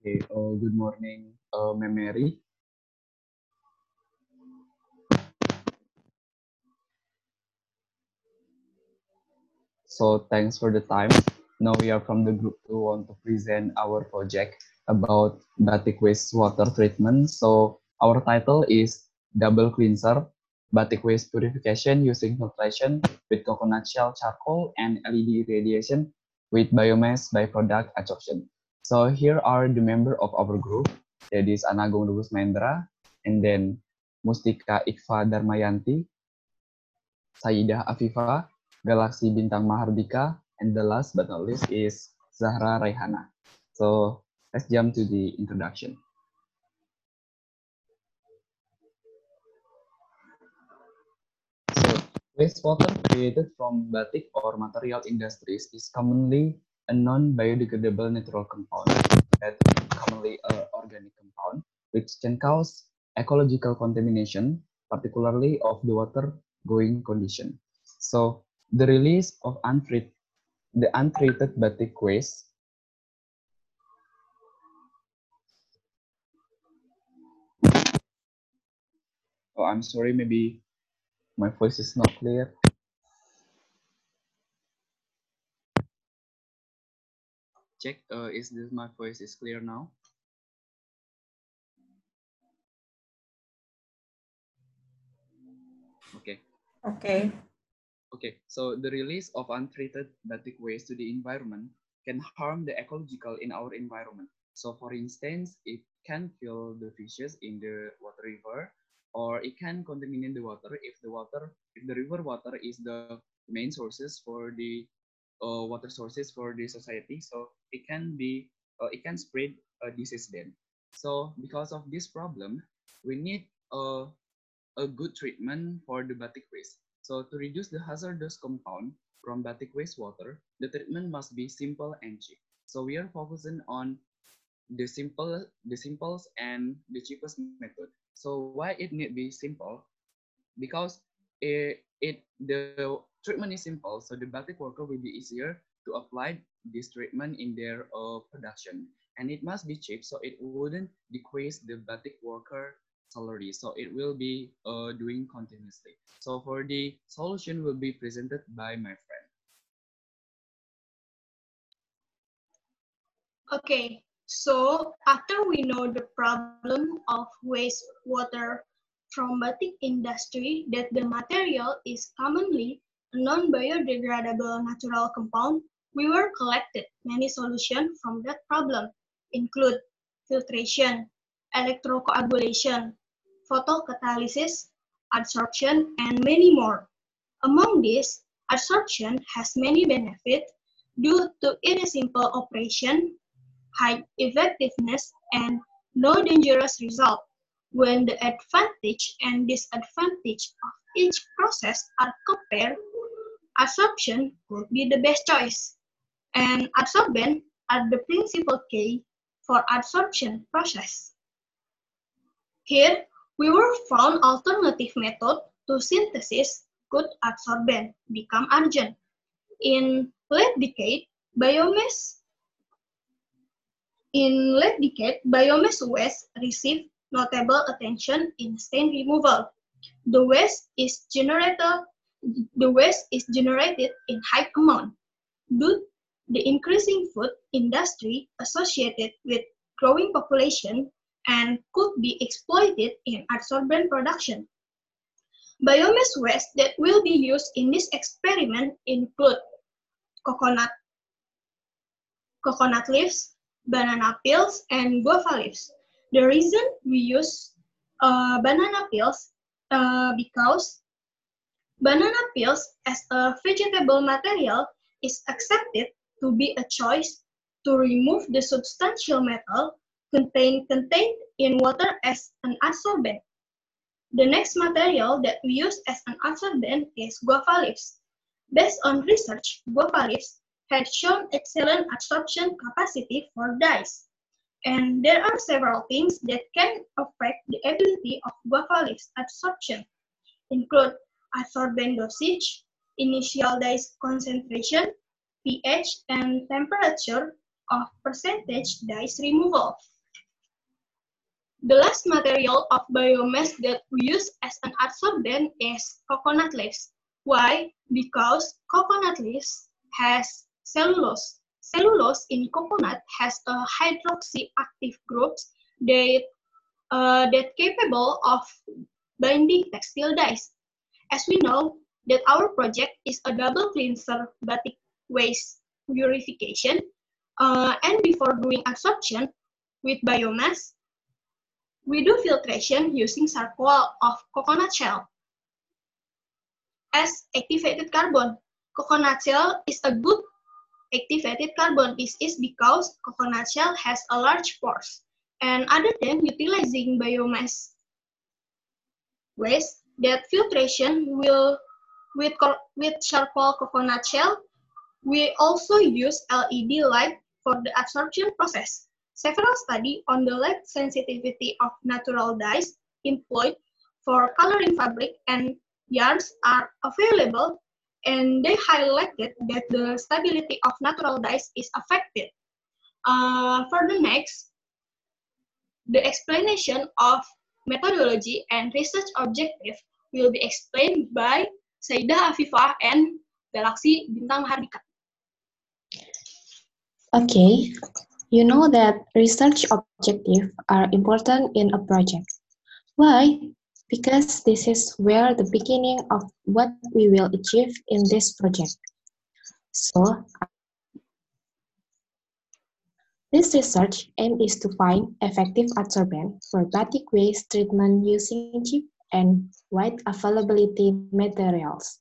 Okay, uh, good morning, uh, Ma'am Merry. So thanks for the time. Now we are from the group who want to present our project about batik wastewater treatment. So our title is Double Cleanser, Batik Waste Purification using filtration with coconut shell charcoal and LED irradiation with biomass byproduct adsorption. So here are the member of our group. That is Anagung Lubus Mendra, and then Mustika Ikfa Darmayanti, Saidah Afifa, Galaxy Bintang Mahardika, and the last but not least is Zahra Raihana. So let's jump to the introduction. So wastewater created from batik or material industries is commonly a non-biodegradable natural compound that commonly an organic compound, which can cause ecological contamination, particularly of the water going condition. So the release of untreated, the untreated batik waste Oh, I'm sorry, maybe my voice is not clear. Check, uh, is this my voice is clear now? Okay. Okay. Okay, so the release of untreated batik waste to the environment can harm the ecological in our environment. So for instance, it can kill the fishes in the water river, or it can contaminate the water if the water, if the river water is the main sources for the uh, water sources for the society. So it can be, uh, it can spread a disease then. So because of this problem, we need a, a good treatment for the batik waste. So to reduce the hazardous compound from batik wastewater, the treatment must be simple and cheap. So we are focusing on the simple, the simplest and the cheapest method. So why it need be simple? Because it, it the treatment is simple, so the batik worker will be easier to apply this treatment in their uh, production. And it must be cheap, so it wouldn't decrease the batik worker salary. So it will be uh, doing continuously. So for the solution will be presented by my friend. Okay, so after we know the problem of wastewater from batik industry that the material is commonly a non-biodegradable natural compound, we were collected many solutions from that problem, include filtration, electrocoagulation, photocatalysis, adsorption, and many more. Among these, adsorption has many benefits due to its simple operation, high effectiveness, and no dangerous result. When the advantage and disadvantage of each process are compared, adsorption would be the best choice. And adsorbent are the principal key for adsorption process. Here, we were found alternative method to synthesis good adsorbent become argent. In late decade, biomass in late decade, biomass waste received notable attention in stain removal. The waste is generated the waste is generated in high amount due the increasing food industry associated with growing population and could be exploited in adsorbent production. Biomass waste that will be used in this experiment include coconut, coconut leaves, banana peels, and guava leaves. The reason we use uh, banana peels uh, because banana peels as a vegetable material is accepted to be a choice to remove the substantial metal contained contained in water as an adsorbent. The next material that we use as an adsorbent is guava leaves. Based on research, guava leaves had shown excellent absorption capacity for dyes. And there are several things that can affect the ability of guava leaves absorption, include absorbent dosage, initial dye concentration, pH, and temperature of percentage dyes removal. The last material of biomass that we use as an adsorbent is coconut leaves. Why? Because coconut leaves has cellulose. Cellulose in coconut has a hydroxy-active groups that, uh, that capable of binding textile dyes. As we know that our project is a double cleanser batik waste purification, uh, and before doing absorption with biomass, we do filtration using charcoal of coconut shell. As activated carbon, coconut shell is a good activated carbon. This is because coconut shell has a large pores. And other than utilizing biomass waste, that filtration will with, with charcoal coconut shell, we also use LED light for the absorption process. Several studies on the light sensitivity of natural dyes employed for coloring fabric and yarns are available and they highlighted that the stability of natural dyes is affected. Uh, for the next, the explanation of methodology and research objective will be explained by Saidah Afifah and Galaxy Bintang Hardika. Okay, you know that research objectives are important in a project. Why? Because this is where the beginning of what we will achieve in this project. So, this research aim is to find effective adsorbent for batik waste treatment using cheap and wide availability materials.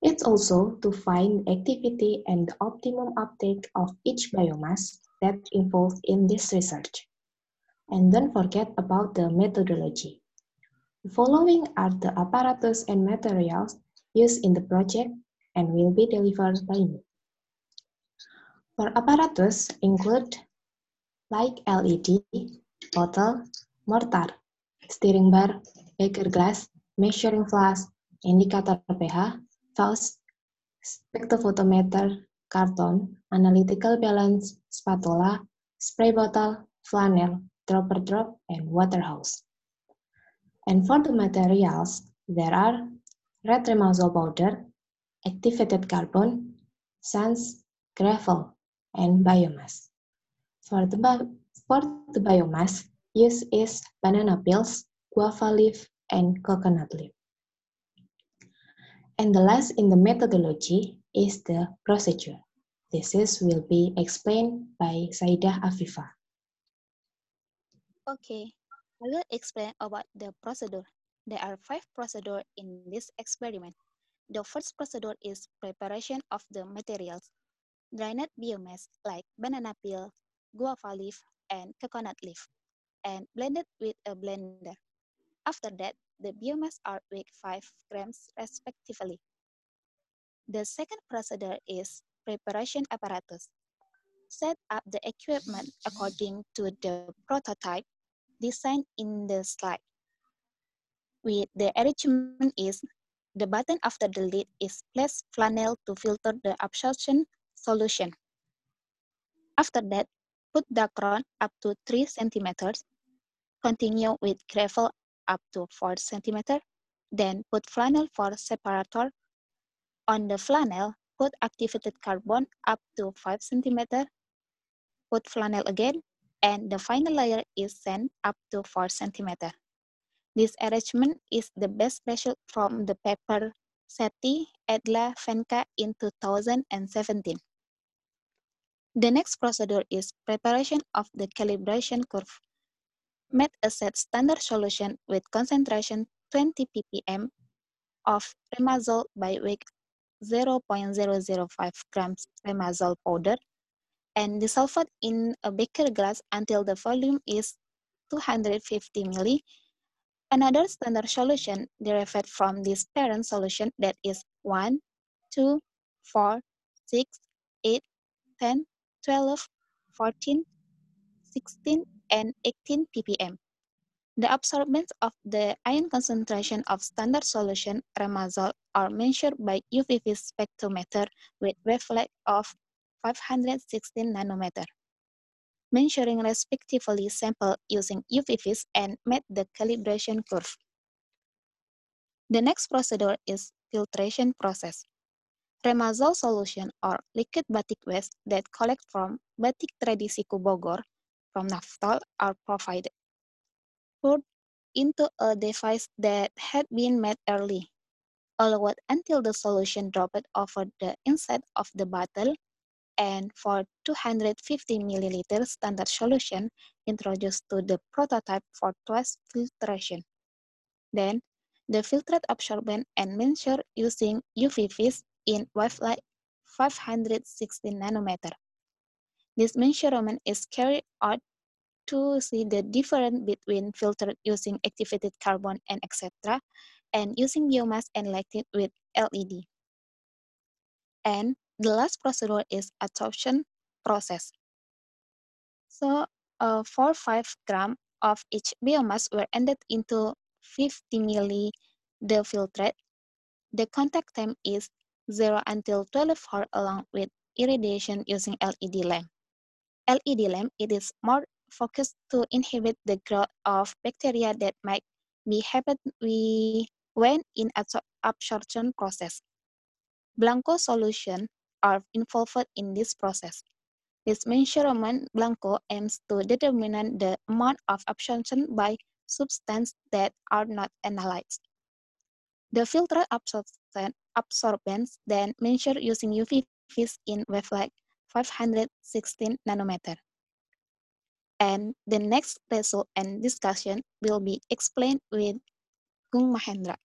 It's also to find activity and the optimum uptake of each biomass that involved in this research. And don't forget about the methodology. The following are the apparatus and materials used in the project and will be delivered by me. For apparatus include like LED, bottle, mortar, steering bar, Baker glass, measuring flask, indicator pH, false, spectrophotometer, carton, analytical balance, spatula, spray bottle, flannel, dropper drop, and water hose. And for the materials, there are red remazol powder, activated carbon, sands, gravel, and biomass. For the, for the biomass, use is banana peels, guava leaf, and coconut leaf. And the last in the methodology is the procedure. This is will be explained by Saidah Afifa. Okay, I will explain about the procedure. There are five procedures in this experiment. The first procedure is preparation of the materials. Drained biomass like banana peel, guava leaf, and coconut leaf, and blended with a blender. After that, the biomass are weighed 5 grams respectively. The second procedure is preparation apparatus. Set up the equipment according to the prototype designed in the slide. With the arrangement is the button after the lid is placed flannel to filter the absorption solution. After that, put dacron up to 3 centimeters. Continue with gravel up to 4 centimeter. Then put flannel for separator. On the flannel, put activated carbon up to 5 centimeter. Put flannel again, and the final layer is sand up to 4 centimeter. This arrangement is the best result from the paper Sethi Edla Venka in 2017. The next procedure is preparation of the calibration curve made a set standard solution with concentration 20 ppm of remazol by weight 0.005 grams remazol powder and dissolved in a beaker glass until the volume is 250 ml. Another standard solution derived from this parent solution that is 1, 2, 4, 6, 8, 10, 12, 14, 16 and 18 ppm. The absorbance of the ion concentration of standard solution Remazol are measured by UV-Vis spectrometer with wavelength of 516 nanometer. Measuring respectively sample using UV-Vis and met the calibration curve. The next procedure is filtration process. Remazol solution or liquid batik waste that collect from Batik Tradisi Bogor from Naftol are provided. Poured into a device that had been made early. Allowed until the solution dropped over the inside of the bottle and for 250 milliliter standard solution introduced to the prototype for twice filtration. Then, the filtered absorbent and measured using UV-Vis in wavelength 560 nanometer. This measurement is carried out to see the difference between filtered using activated carbon and etc. and using biomass and lighted with LED. And the last procedure is adsorption process. So uh, 4 5 gram of each biomass were ended into 50 milli the filtrate. The contact time is 0 until 12 hours along with irradiation using LED lamp. LED lamp, it is more focused to inhibit the growth of bacteria that might be happen we when in absorption process. Blanco solution are involved in this process. This measurement Blanco aims to determine the amount of absorption by substances that are not analyzed. The filter absorbance then measured using UV vis in wavelength 516 nanometer. And the next result and discussion will be explained with Gung Mahendra.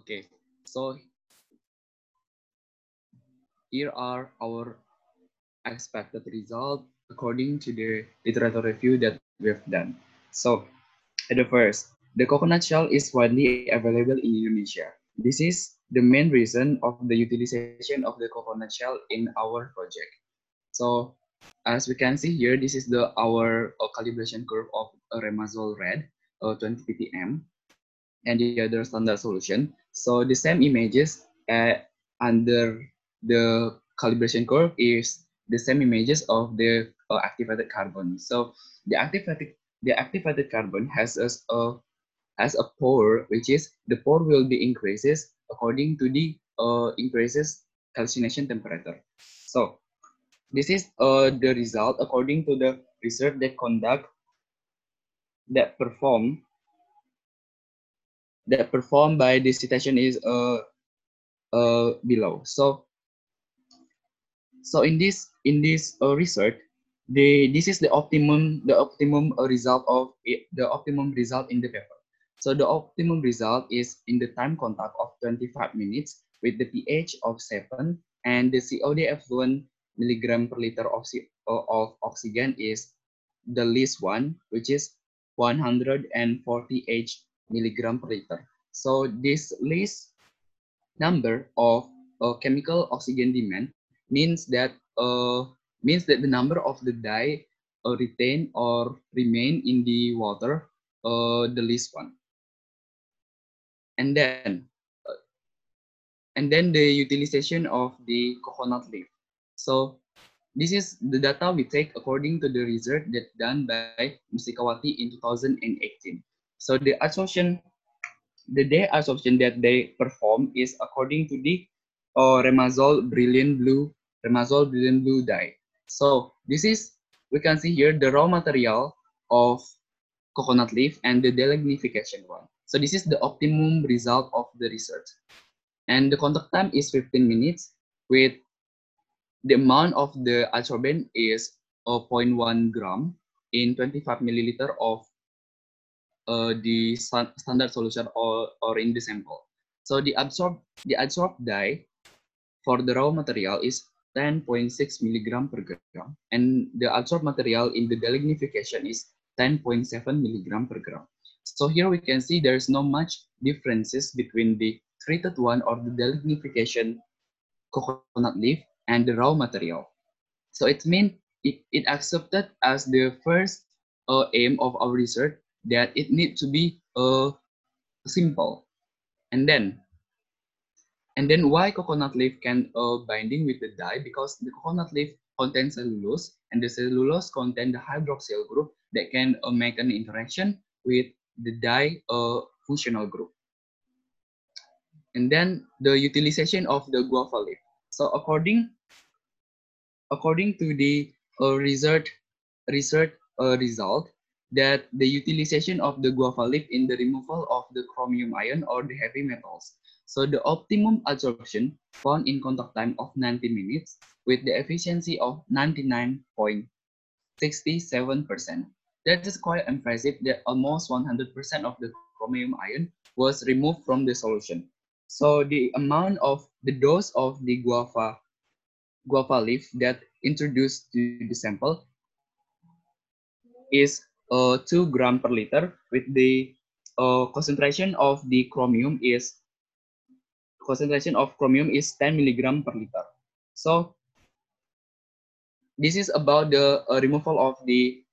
Okay, so here are our expected result according to the literature review that we've done. So, at the first, the coconut shell is widely available in Indonesia. This is the main reason of the utilization of the coconut shell in our project. So, as we can see here, this is the our uh, calibration curve of Remazol red, uh, 20 ppm, and the other standard solution. So the same images uh, under the calibration curve is the same images of the uh, activated carbon. So the activated the activated carbon has a, has a pore, which is the pore will be increases according to the uh, increases calcination temperature. So this is uh, the result according to the research that conduct that perform that performed by this citation is uh, uh, below. So so in this in this uh, research, the this is the optimum the optimum uh, result of it, the optimum result in the paper. So the optimum result is in the time contact of 25 minutes with the pH of 7 and the COD effluent milligram per liter of, uh, of oxygen is the least one, which is 140 H milligram per liter. So this least number of uh, chemical oxygen demand means that uh, means that the number of the dye uh, retain or remain in the water uh, the least one. And then uh, and then the utilization of the coconut leaf. So this is the data we take according to the research that done by Mustikawati in 2018 so the absorption the dye absorption that they perform is according to the uh, Remazol Brilliant Blue Remazol Brilliant Blue dye. So this is, we can see here the raw material of coconut leaf and the delignification one. So this is the optimum result of the research. And the contact time is 15 minutes with the amount of the adsorbent is 0.1 gram in 25 milliliter of uh, the standard solution or, or in the sample. So the absorb the adsorbed dye for the raw material is 10.6 milligram per gram, and the adsorbed material in the delignification is 10.7 milligram per gram. So here we can see there's no much differences between the treated one or the delignification coconut leaf and the raw material. So it means it, it accepted as the first uh, aim of our research that it needs to be uh, simple. And then and then why coconut leaf can uh, binding with the dye? Because the coconut leaf contains cellulose and the cellulose contain the hydroxyl group that can uh, make an interaction with the dye uh, functional group. And then the utilization of the guava leaf. So according according to the uh, research research uh, result that the utilization of the guava leaf in the removal of the chromium ion or the heavy metals so the optimum absorption found in contact time of 90 minutes with the efficiency of 99.67%. That is quite impressive that almost 100% of the chromium ion was removed from the solution. So the amount of the dose of the guava, guava leaf that introduced to the sample is uh, 2 gram per liter with the uh, concentration of the chromium is concentration of chromium is 10 milligram per liter. So this is about the uh, removal of the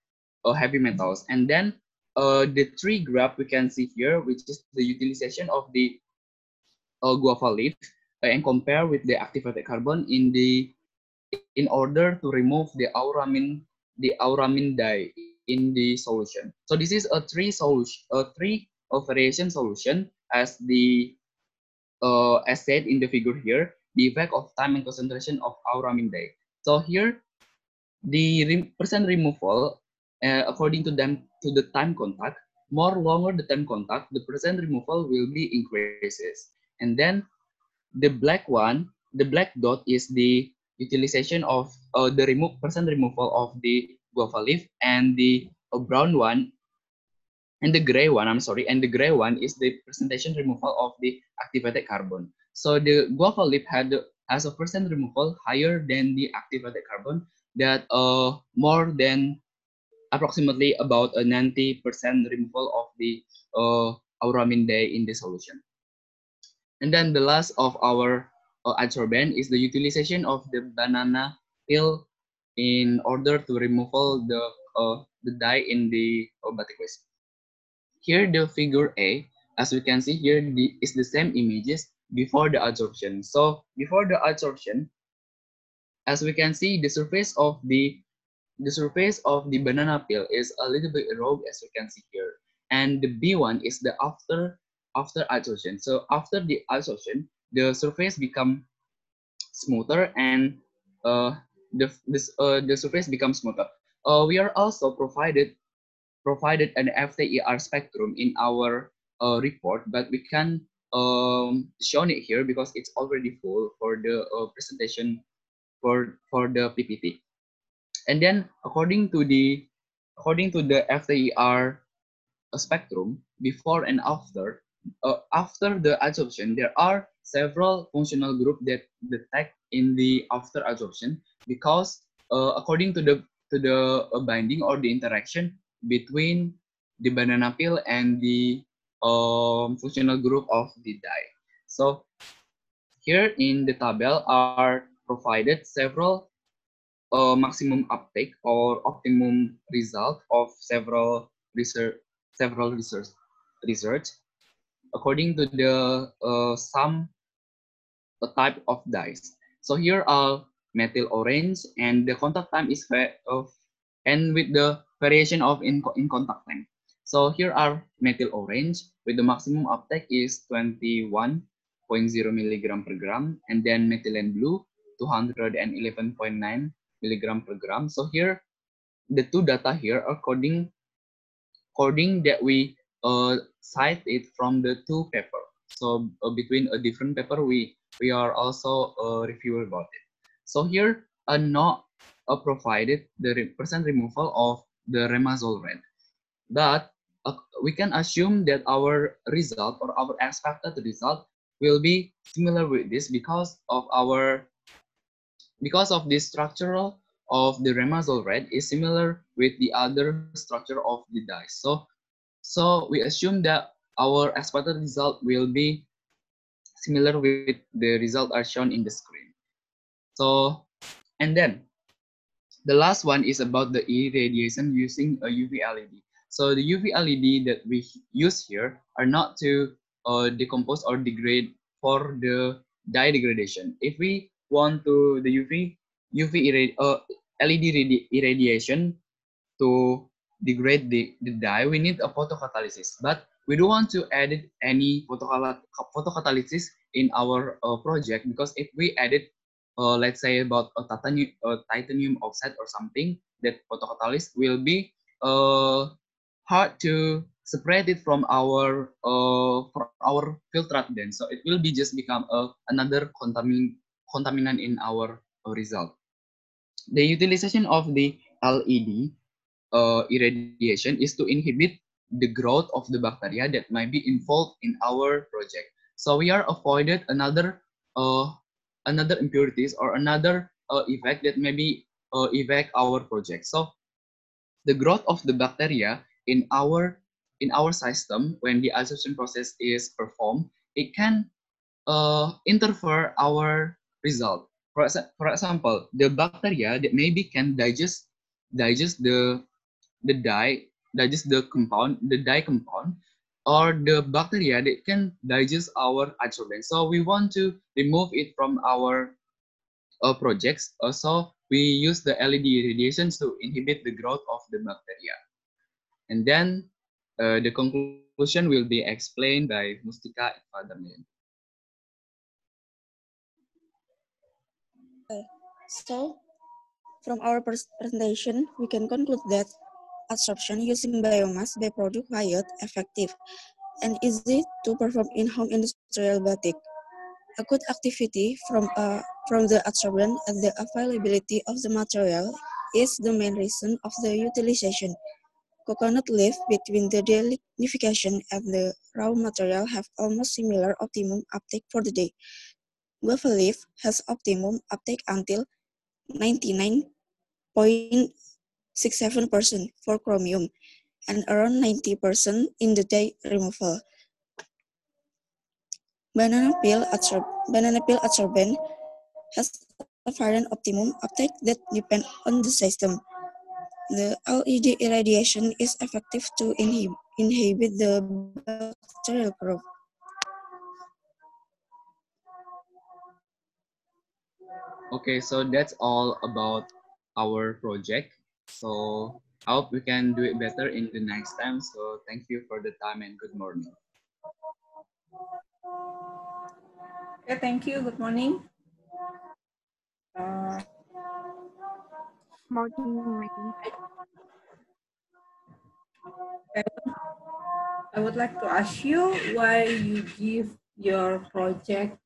uh, heavy metals. And then uh, the three graph we can see here, which is the utilization of the uh, guava leaf uh, and compare with the activated carbon in the in order to remove the auramine the auramine dye in the solution. So this is a three solution, a three variation solution as the uh, as said in the figure here, the effect of time and concentration of our auramine dye. So here, the re percent removal, uh, according to them to the time contact, more longer the time contact, the percent removal will be increases. And then the black one, the black dot is the utilization of uh, the remove percent removal of the guava leaf, and the brown one and the gray one, I'm sorry, and the gray one is the presentation removal of the activated carbon. So the guava leaf had has a percent removal higher than the activated carbon that uh more than approximately about a 90% removal of the uh, dye in the solution. And then the last of our uh, adsorbent is the utilization of the banana peel in order to removal the uh, the dye in the uh, batik waste. Here the figure A, as we can see here, the, is the same images before the adsorption. So before the adsorption, as we can see, the surface of the the surface of the banana peel is a little bit rogue as we can see here. And the B1 is the after after adsorption. So after the adsorption, the surface become smoother and uh, the this uh, the surface becomes smoother. Uh, we are also provided provided an FTIR spectrum in our uh, report, but we can um, show it here because it's already full for the uh, presentation for for the PPT. And then according to the according to the FTIR uh, spectrum, before and after, uh, after the adsorption, there are several functional groups that detect in the after adsorption because uh, according to the to the uh, binding or the interaction, between the banana peel and the um, functional group of the dye. So here in the table are provided several uh, maximum uptake or optimum result of several research several research research according to the uh, some type of dyes. So here are methyl orange and the contact time is of and with the variation of in, in contact time. So here are methyl orange with the maximum uptake is 21.0 milligram per gram and then methylene blue 211.9 milligram per gram. So here the two data here according according that we uh, cite it from the two paper. So uh, between a different paper we we are also uh, review about it. So here a not provided the percent removal of the remazol red. But uh, we can assume that our result or our expected result will be similar with this because of our because of the structural of the remazol red is similar with the other structure of the dye. So, so we assume that our expected result will be similar with the result are shown in the screen. So, and then the last one is about the irradiation using a UV LED. So the UV LED that we use here are not to uh, decompose or degrade for the dye degradation. If we want to the UV UV irradi uh, LED irradiation to degrade the, the dye, we need a photocatalysis. But we don't want to add any photocatalysis in our uh, project because if we added, uh, let's say about a titanium, a titanium oxide or something, that photocatalysis will be uh, hard to separate it from our uh, from our filtrate then. So it will be just become a, another contamin contaminant in our uh, result. The utilization of the LED uh, irradiation is to inhibit the growth of the bacteria that might be involved in our project. So we are avoided another uh, another impurities or another uh, effect that maybe uh, affect our project. So the growth of the bacteria in our in our system when the adsorption process is performed, it can uh, interfere our result. For, for example, the bacteria that maybe can digest digest the the dye digest the compound, the dye compound, or the bacteria that can digest our adsorbent. So we want to remove it from our uh, projects. Uh, so we use the LED radiations to inhibit the growth of the bacteria. And then uh, the conclusion will be explained by Mustika and Father So, from our presentation, we can conclude that adsorption using biomass by product quiet, effective, and easy to perform in home industrial batik. A good activity from, uh, from the adsorbent and the availability of the material is the main reason of the utilization. Coconut leaf between the delignification and the raw material have almost similar optimum uptake for the day. Guava leaf has optimum uptake until 99 67% for chromium and around 90% in the dye removal. Banana peel, adsorb banana peel adsorbent has a variant optimum uptake that depend on the system. The LED irradiation is effective to inhib inhibit the bacterial growth. Okay, so that's all about our project. So I hope we can do it better in the next time. So thank you for the time and good morning. Okay, thank you. Good morning. Uh, morning. I would like to ask you why you give your project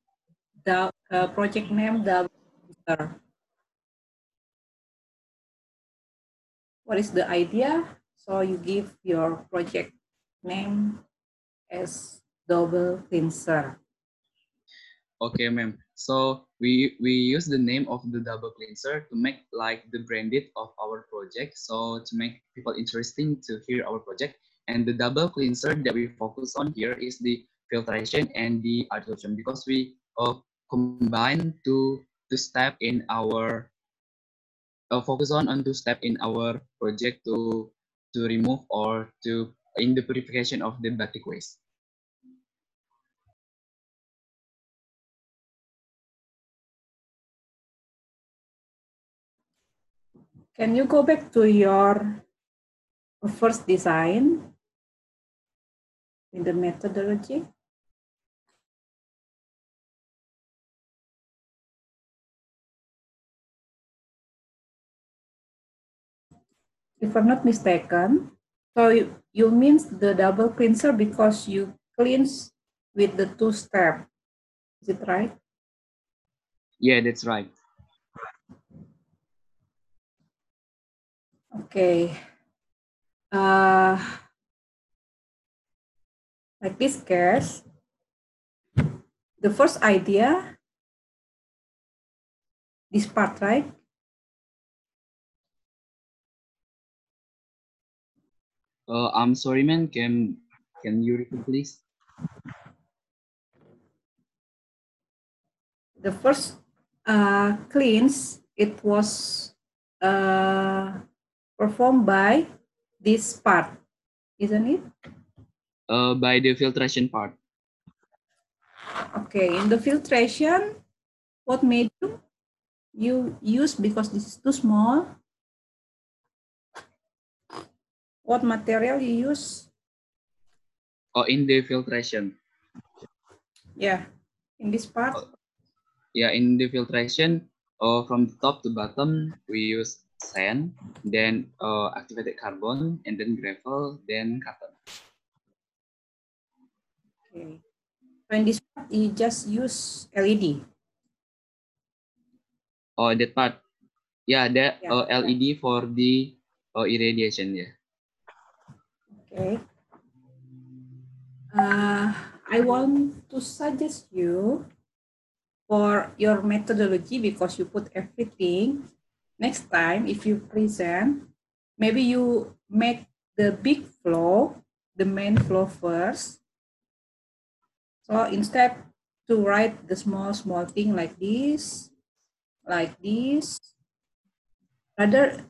the uh, project name the what is the idea? So you give your project name as double cleanser. Okay, ma'am. So we we use the name of the double cleanser to make like the branded of our project. So to make people interesting to hear our project. And the double cleanser that we focus on here is the filtration and the adsorption because we uh, combine two two step in our uh, focus on on two step in our project to to remove or to in the purification of the batik waste. Can you go back to your first design in the methodology? If I'm not mistaken. So you, you means the double cleanser because you cleanse with the two step. Is it right? Yeah, that's right. Okay. Uh, like this case, the first idea this part, right? Uh, I'm sorry, man. Can can you repeat, please? The first uh, cleanse, it was uh, performed by this part, isn't it? Uh, by the filtration part. Okay, in the filtration, what medium you use because this is too small? What material you use? Oh, in the filtration. Yeah, in this part. Yeah, in the filtration, uh, from the top to bottom, we use sand, then uh, activated carbon, and then gravel, then cotton. Okay. So in this part, you just use LED. Oh, that part. Yeah, that Yeah. uh, LED for the uh, irradiation. Yeah. Okay. Uh, I want to suggest you for your methodology because you put everything. Next time, if you present, maybe you make the big flow, the main flow first. So instead to write the small, small thing like this, like this, rather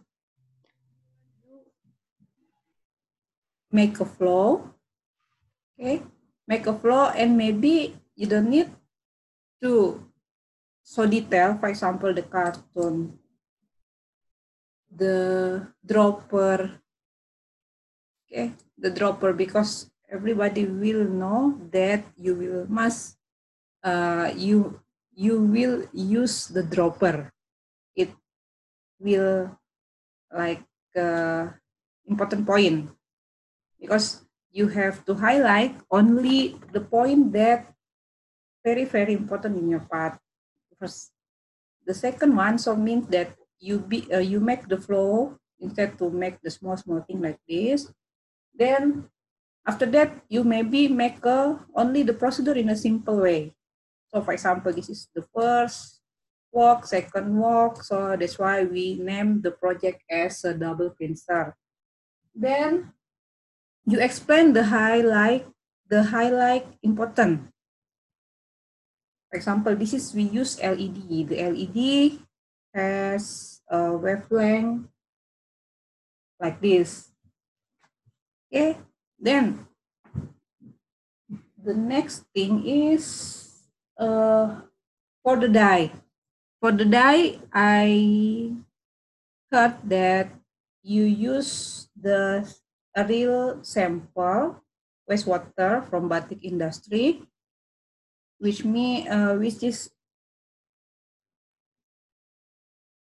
make a flow. Okay make a flow and maybe you don't need to so detail for example the cartoon the dropper. Okay the dropper because everybody will know that you will must uh, you you will use the dropper. It will like uh, important point because you have to highlight only the point that very very important in your part. First the second one so means that you be uh, you make the flow instead to make the small small thing like this. Then after that you maybe make a, only the procedure in a simple way. So for example this is the first walk second walk. So that's why we name the project as a double cleanser. Then you explain the highlight the highlight important. For example this is we use led the led has a wavelength like this. Okay then the next thing is uh, for the dye. For the dye i heard that you use the a real sample wastewater from batik industry, which me uh, which is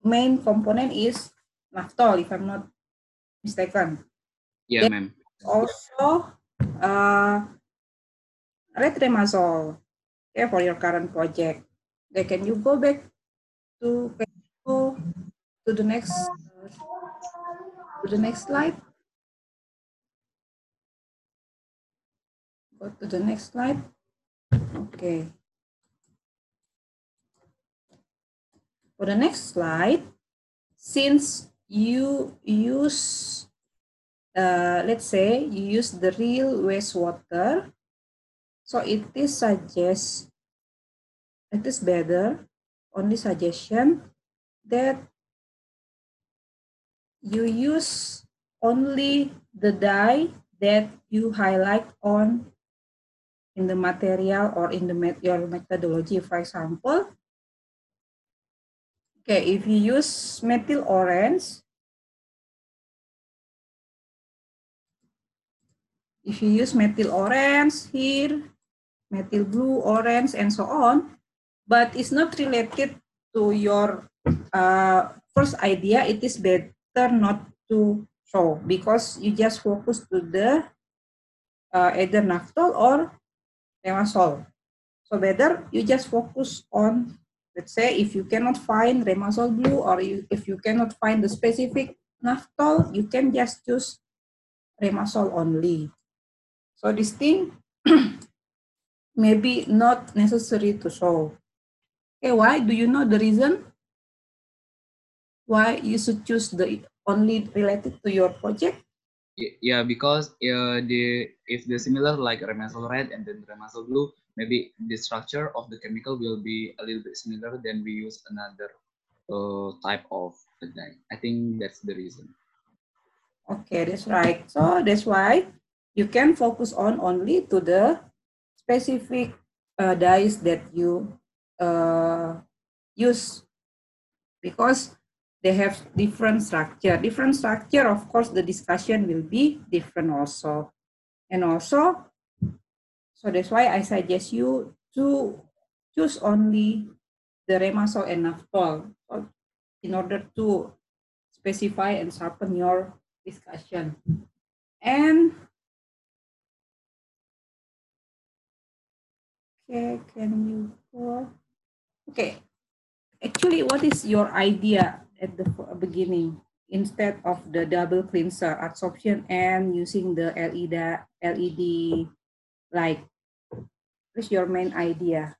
main component is naphthol, if I'm not mistaken. Yeah, Then- ma'am. Also, uh, retrimazole, okay, for your current project. Okay, can you go back to go to the next uh, to the next slide? Go to the next slide. Okay. For the next slide, since you use, uh, let's say you use the real wastewater, so it is suggest, it is better, only suggestion that you use only the dye that you highlight on in the material or in the met your methodology. For example, okay, if you use methyl orange, if you use methyl orange here, methyl blue, orange, and so on, but it's not related to your uh, first idea, it is better not to show because you just focus to the uh, either naphthol or Remasol. So better you just focus on, let's say, if you cannot find Remasol blue or you, if you cannot find the specific naphthol, you can just choose Remasol only. So this thing maybe not necessary to show. Okay, why? Do you know the reason? why you should choose the only related to your project? Yeah, because uh, the if the similar like Remazol red and then Remazol blue, maybe the structure of the chemical will be a little bit similar. Then we use another uh, type of dye. I think that's the reason. Okay, that's right. So that's why you can focus on only to the specific uh, dyes that you uh, use because they have different structure. Different structure, of course, the discussion will be different also. And also, so that's why I suggest you to choose only the Remazol and Naphthol in order to specify and sharpen your discussion. And okay, can you go? Okay, actually, what is your idea at the beginning instead of the double cleanser adsorption and using the LED LED light? What's your main idea?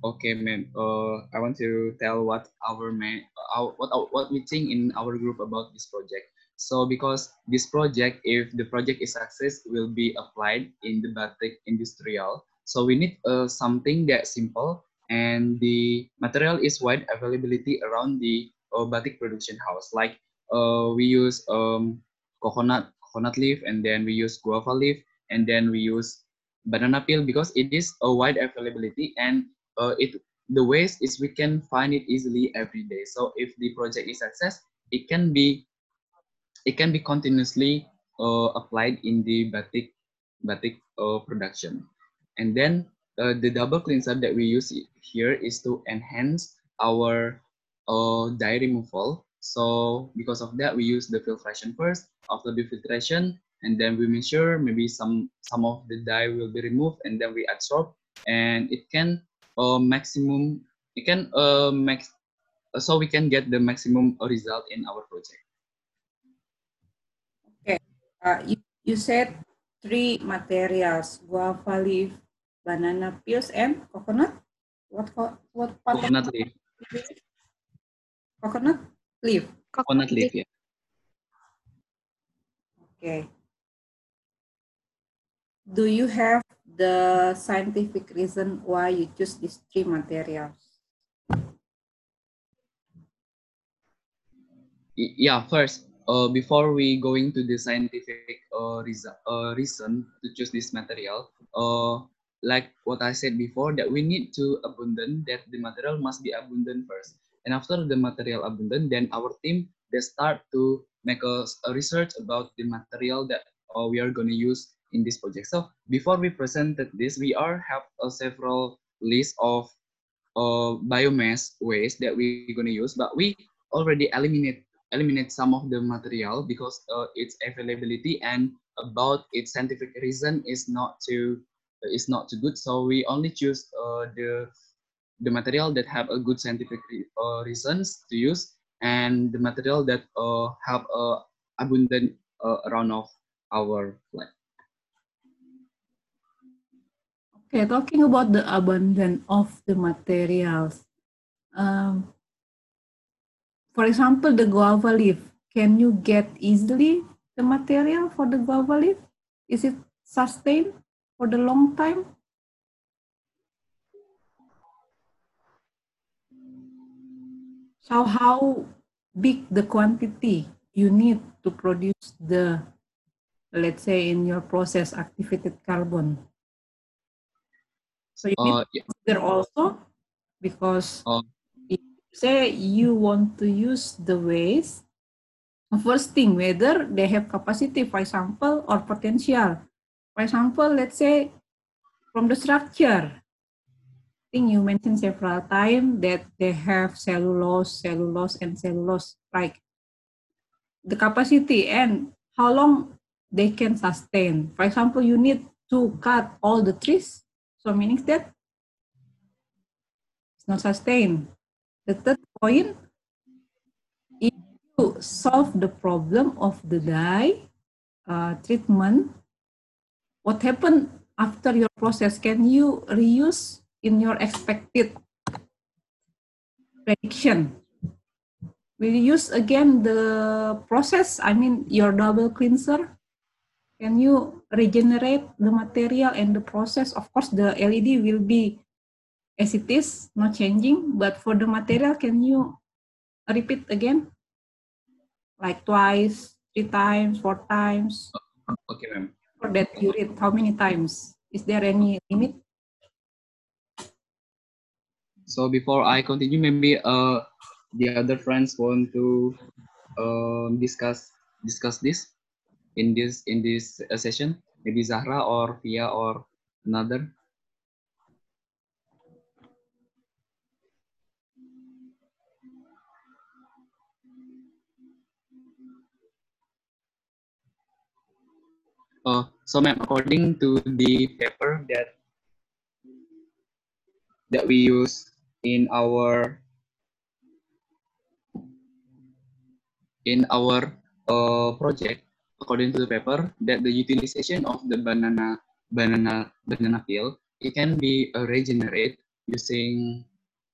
Okay, ma'am. Uh, I want to tell what our main, uh, what what we think in our group about this project. So because this project, if the project is success, will be applied in the batik industrial. So we need uh, something that simple and the material is wide availability around the uh, batik production house. Like uh, we use um, coconut coconut leaf and then we use guava leaf and then we use banana peel because it is a wide availability and uh, it the waste is we can find it easily every day. So if the project is success, it can be it can be continuously uh, applied in the batik batik uh, production. And then uh, the double cleanser that we use here is to enhance our uh, dye removal. So because of that, we use the filtration first. After the filtration, and then we measure maybe some some of the dye will be removed, and then we adsorb, and it can uh, maximum it can uh, max so we can get the maximum result in our project. Uh, you, you said three materials, guava leaf, banana peels, and coconut. What what part coconut leaf? Coconut leaf. Coconut leaf, yeah. Okay. Do you have the scientific reason why you choose these three materials? Yeah, first, uh, before we going to the scientific uh, reason, uh, reason to choose this material, uh, like what I said before, that we need to abundant, that the material must be abundant first. And after the material abundant, then our team, they start to make a, a research about the material that uh, we are going to use in this project. So before we presented this, we are have a several list of uh, biomass waste that we're going to use, but we already eliminate eliminate some of the material because uh, its availability and about its scientific reason is not too is not too good. So we only choose uh, the the material that have a good scientific uh, reasons to use and the material that uh, have a abundant uh, around of our flight. Okay, talking about the abundance of the materials. Um, for example, the guava leaf, can you get easily the material for the guava leaf? Is it sustained for the long time? So how big the quantity you need to produce the, let's say in your process, activated carbon? So you need uh, yeah. to consider also because uh, say you want to use the waste, first thing whether they have capacity, for example, or potential. For example, let's say from the structure, think you mentioned several times that they have cellulose, cellulose, and cellulose, like the capacity and how long they can sustain. For example, you need to cut all the trees, so meaning that it's not sustained. The third point, if you solve the problem of the dye uh, treatment, what happened after your process? Can you reuse in your expected prediction? will you use again the process, I mean your double cleanser? Can you regenerate the material and the process? Of course, the LED will be as it is, not changing, but for the material, can you repeat again? Like twice, three times, four times? Okay, ma'am. For that you read, how many times? Is there any limit? So before I continue, maybe uh the other friends want to um discuss discuss this in this in this uh, session. Maybe Zahra or Via or another. Uh, so ma'am, according to the paper that that we use in our in our uh, project, according to the paper, that the utilization of the banana banana banana peel it can be uh, regenerate using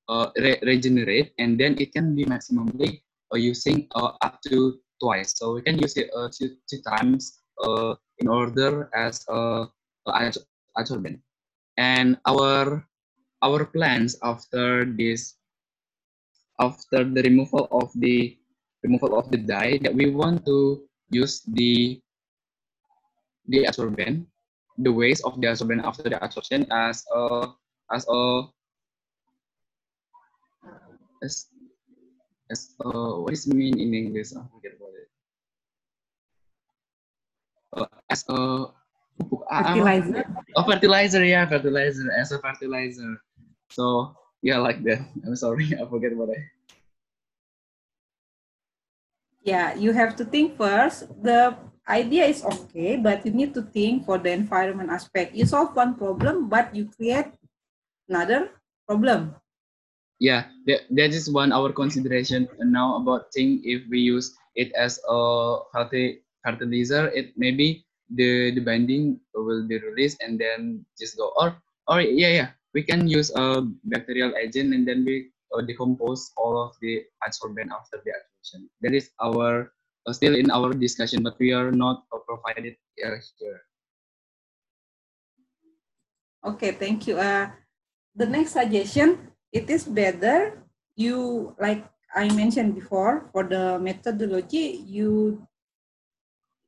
uh, re regenerate and then it can be maximally uh, using uh, up to twice. So we can use it uh, two, two times uh, in order as a, a adsorbent. And our our plans after this after the removal of the removal of the dye that we want to use the the adsorbent the waste of the absorbent after the absorption as a as a as as a what is mean in English? I forget about it. Uh, as a Fertilizer? Oh, fertilizer, yeah, fertilizer as a fertilizer. So yeah, like that. I'm sorry, I forget what I. Yeah, you have to think first. The idea is okay, but you need to think for the environment aspect. You solve one problem, but you create another problem. Yeah, that, that is one our consideration now about think if we use it as a healthy fertilizer, it maybe the the binding will be released and then just go or or yeah yeah we can use a bacterial agent and then we uh, decompose all of the adsorbent after the adsorption. That is our uh, still in our discussion, but we are not uh, provided uh, here. Okay, thank you. Uh, the next suggestion, it is better you, like I mentioned before, for the methodology, you,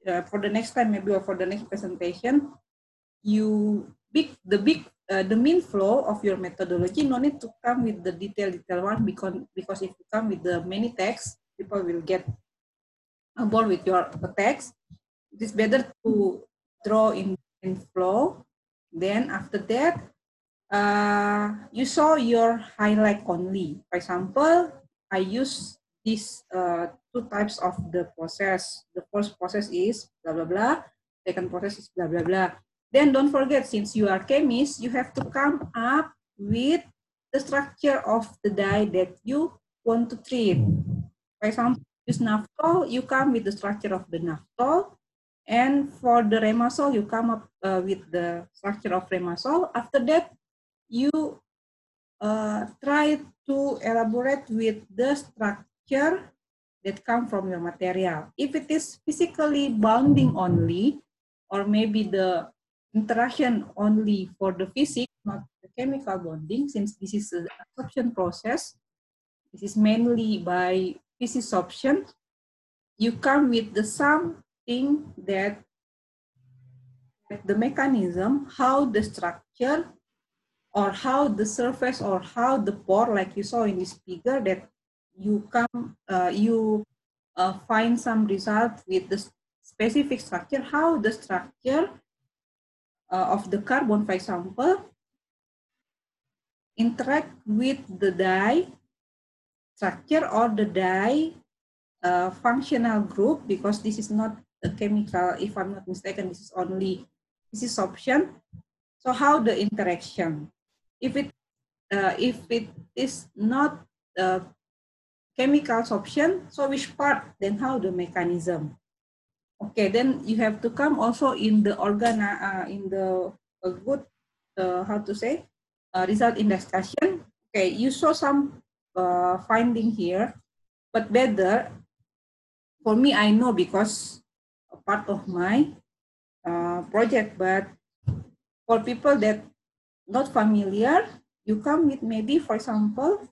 uh, for the next time maybe or for the next presentation, you big the big uh, the mean flow of your methodology no need to come with the detail detail one because because if you come with the many text people will get bored with your text. It is better to draw in, in flow. Then after that uh, you saw your highlight only. For example i use these uh, two types of the process. The first process is blah blah blah. Second process is blah blah blah then don't forget, since you are chemist, you have to come up with the structure of the dye that you want to treat. For example, use naphthol, you come with the structure of the naphthol. And for the remazol, you come up uh, with the structure of remazol. After that, you uh, try to elaborate with the structure that come from your material. If it is physically bonding only, or maybe the interaction only for the physics, not the chemical bonding, since this is an absorption process. This is mainly by physisorption. You come with the something that the mechanism, how the structure or how the surface or how the pore, like you saw in this figure, that you come, uh, you uh, find some result with the specific structure, how the structure uh, of the carbon, for example, interact with the dye structure or the dye uh, functional group because this is not a chemical, if I'm not mistaken, this is only, this is option. So how the interaction? If it, uh, if it is not a chemical option, so which part, then how the mechanism? Okay, then you have to come also in the organ, uh, in the a good, uh, how to say, uh, result in discussion. Okay, you saw some uh, finding here, but better for me, I know because a part of my uh, project, but for people that not familiar, you come with maybe, for example,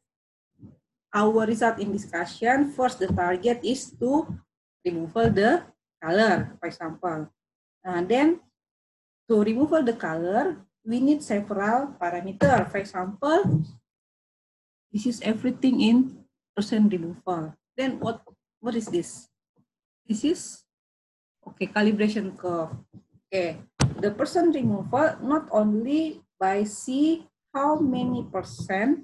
our result in discussion, first the target is to remove the color, for example. And then to remove the color, we need several parameter. For example, this is everything in percent removal. Then what, what is this? This is, okay, calibration curve. Okay, the percent removal not only by see how many percent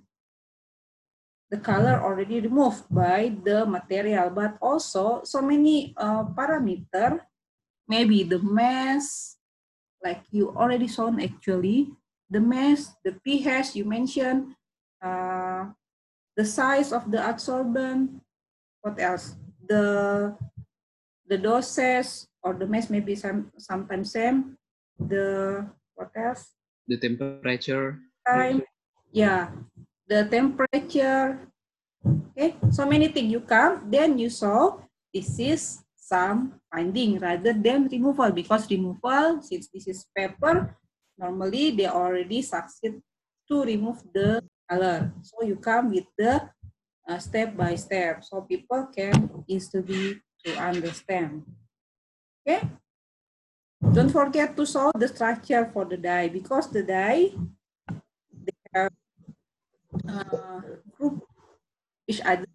the color already removed by the material, but also so many uh, parameter, maybe the mass, like you already shown actually, the mass, the pH you mentioned, uh, the size of the adsorbent, what else? The the doses or the mass maybe some sometimes same. The what else? The temperature. Time. Yeah, the temperature. Okay, so many things you come, then you saw this is some finding rather than removal because removal since this is paper normally they already succeed to remove the color so you come with the uh, step by step so people can easily to understand. Okay? Don't forget to solve the structure for the die because the have uh, group each other.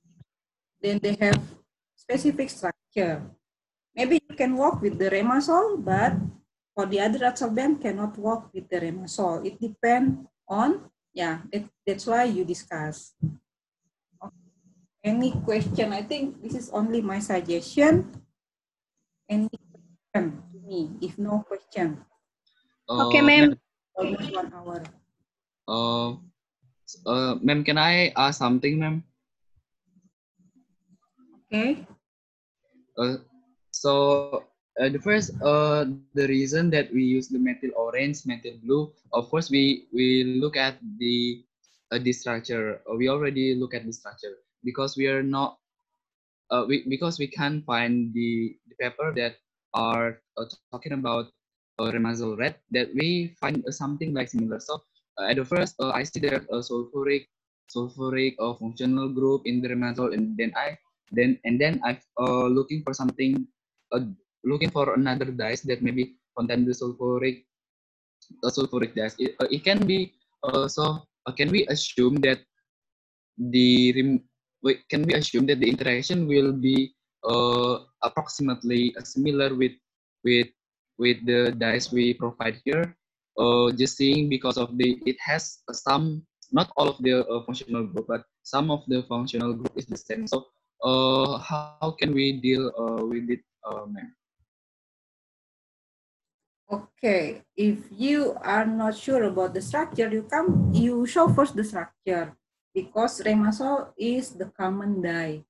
Then they have specific structure. Maybe you can work with the remasol, but for the other adsorbent cannot work with the remasol. It depends on, yeah, that, that's why you discuss. Any question? I think this is only my suggestion. Any question to me? If no question. Uh, okay, ma'am. Almost one hour. Uh, uh, ma'am, can I ask something, ma'am? Okay. Uh, so uh, the first, uh, the reason that we use the methyl orange, methyl blue, of course, we we look at the uh, the structure. We already look at the structure because we are not uh, we, because we can't find the, the paper that are uh, talking about uh, Remazol red that we find uh, something like similar. So uh, at the first, uh, I see that a sulfuric sulfuric uh, functional group in the Remazol, and then I then and then I uh, looking for something, uh, looking for another dice that maybe contain the sulfuric uh, sulfuric dice. It, uh, it can be uh, so. Uh, can we assume that the can we assume that the interaction will be uh, approximately similar with with with the dice we provide here? Uh, just seeing because of the it has some not all of the uh, functional group, but some of the functional group is the same. So uh, how can we deal uh, with it, uh, ma'am? Okay, if you are not sure about the structure, you come, you show first the structure because remazol is the common dye.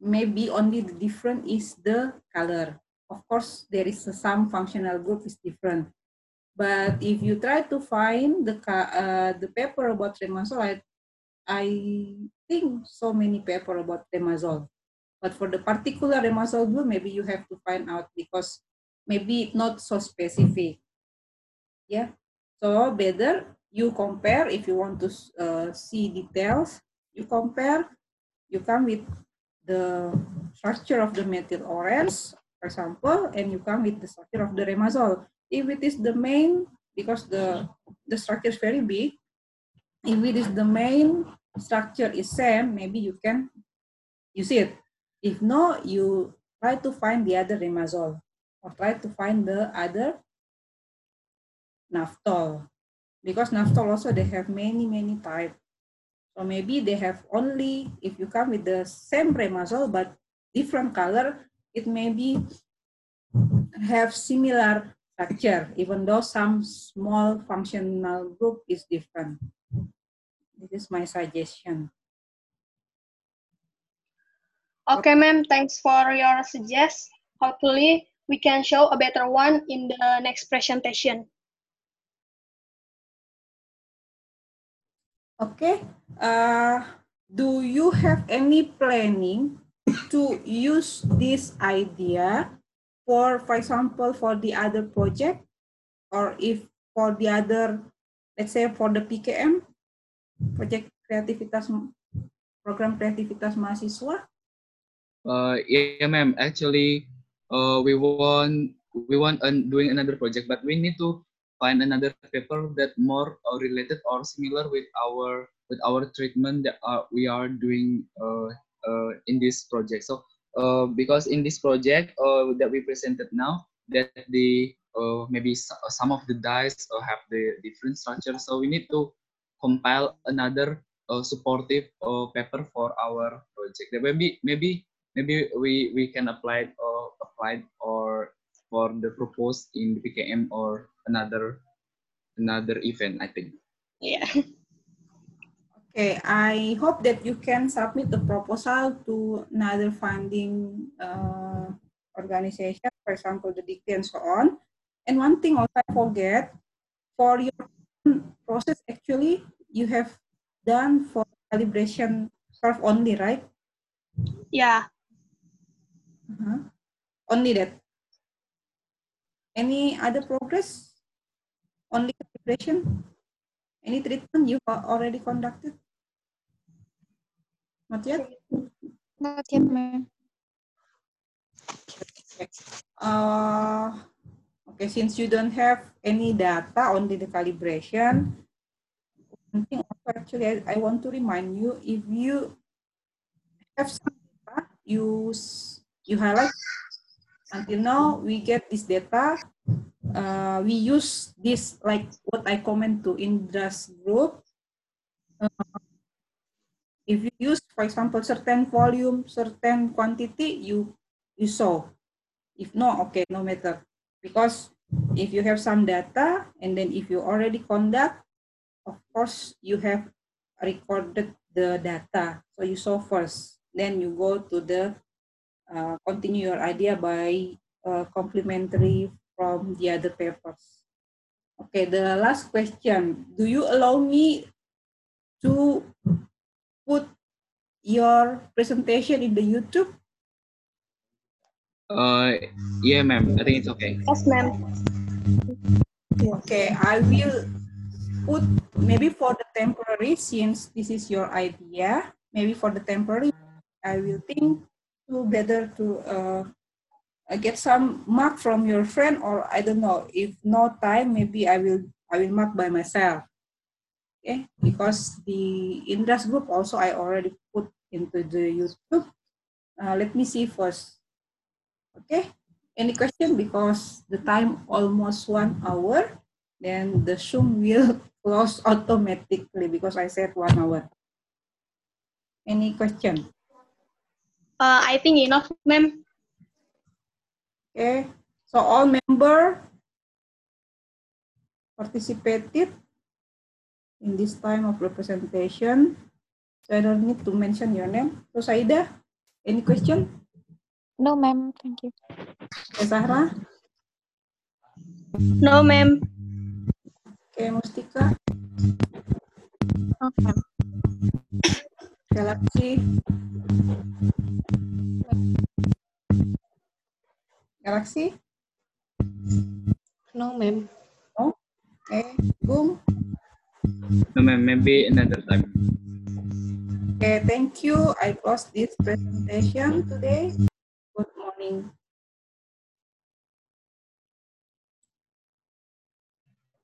Maybe only the different is the color. Of course, there is some functional group is different. But if you try to find the uh, the paper about remazol, I, think so many paper about remazol. But for the particular remazol blue, maybe you have to find out because maybe not so specific. Yeah. So better you compare if you want to uh, see details you compare you come with the structure of the methyl orange for example and you come with the structure of the remazol if it is the main because the the structure is very big if it is the main structure is same maybe you can use it. If not, you try to find the other remazol or try to find the other naphthol because naphthol also they have many many type. So maybe they have only if you come with the same remazol but different color it may be have similar structure even though some small functional group is different. This is my suggestion. Okay ma'am. Thanks for your suggest. Hopefully we can show a better one in the next presentation. Okay, uh, do you have any planning to use this idea for, for example, for the other project or if for the other, let's say for the PKM, project kreativitas, program kreativitas mahasiswa? Uh, yeah, ma'am. Actually, uh, we want we want an, doing another project, but we need to find another paper that more uh, related or similar with our with our treatment that uh, we are doing uh, uh, in this project. So uh, because in this project uh, that we presented now, that the uh, maybe some of the dyes uh, have the different structure. So we need to compile another uh, supportive uh, paper for our project. Maybe maybe maybe we we can apply or apply or for the proposed in the PKM or another another event. I think. Yeah. Okay, I hope that you can submit the proposal to another funding uh, organization, for example, the DIKTI and so on. And one thing also I forget, for your process, actually, you have done for calibration curve only, right? Yeah. Uh -huh. Only that. Any other progress? Only calibration? Any treatment you have already conducted? Not yet? Not yet, ma'am. Uh, okay, since you don't have any data, only the calibration, one thing actually I, I want to remind you, if you have some data, you, you highlight until now we get this data uh, we use this like what I comment to Indra's group. Uh, if you use, for example, certain volume, certain quantity, you you saw. If no, okay, no matter. Because if you have some data and then if you already conduct, of course you have recorded the data. So you saw first, then you go to the uh, continue your idea by uh, complementary from the other papers. Okay, the last question. Do you allow me to put your presentation in the YouTube? Uh, yeah, ma'am. I think it's okay. Yes, ma'am. Okay, I will put maybe for the temporary, since this is your idea, maybe for the temporary, I will think to better to uh, uh, get some mark from your friend or I don't know if no time maybe I will I will mark by myself okay because the Indra's group also I already put into the YouTube. Uh, let me see first. Okay any question? Because the time almost one hour then the Zoom will close automatically because I said one hour. Any question? Uh, I think enough ma'am. Okay, so all member participated in this time of representation. So I don't need to mention your name. So Saida, any question? No, ma'am. Thank you. Okay, Zahra? No, ma'am. Okay, Mustika? Okay. Galaxy? Galaxy? No, ma'am. No? Okay, boom. No, ma'am. Maybe another time. Okay, thank you. I close this presentation today. Good morning.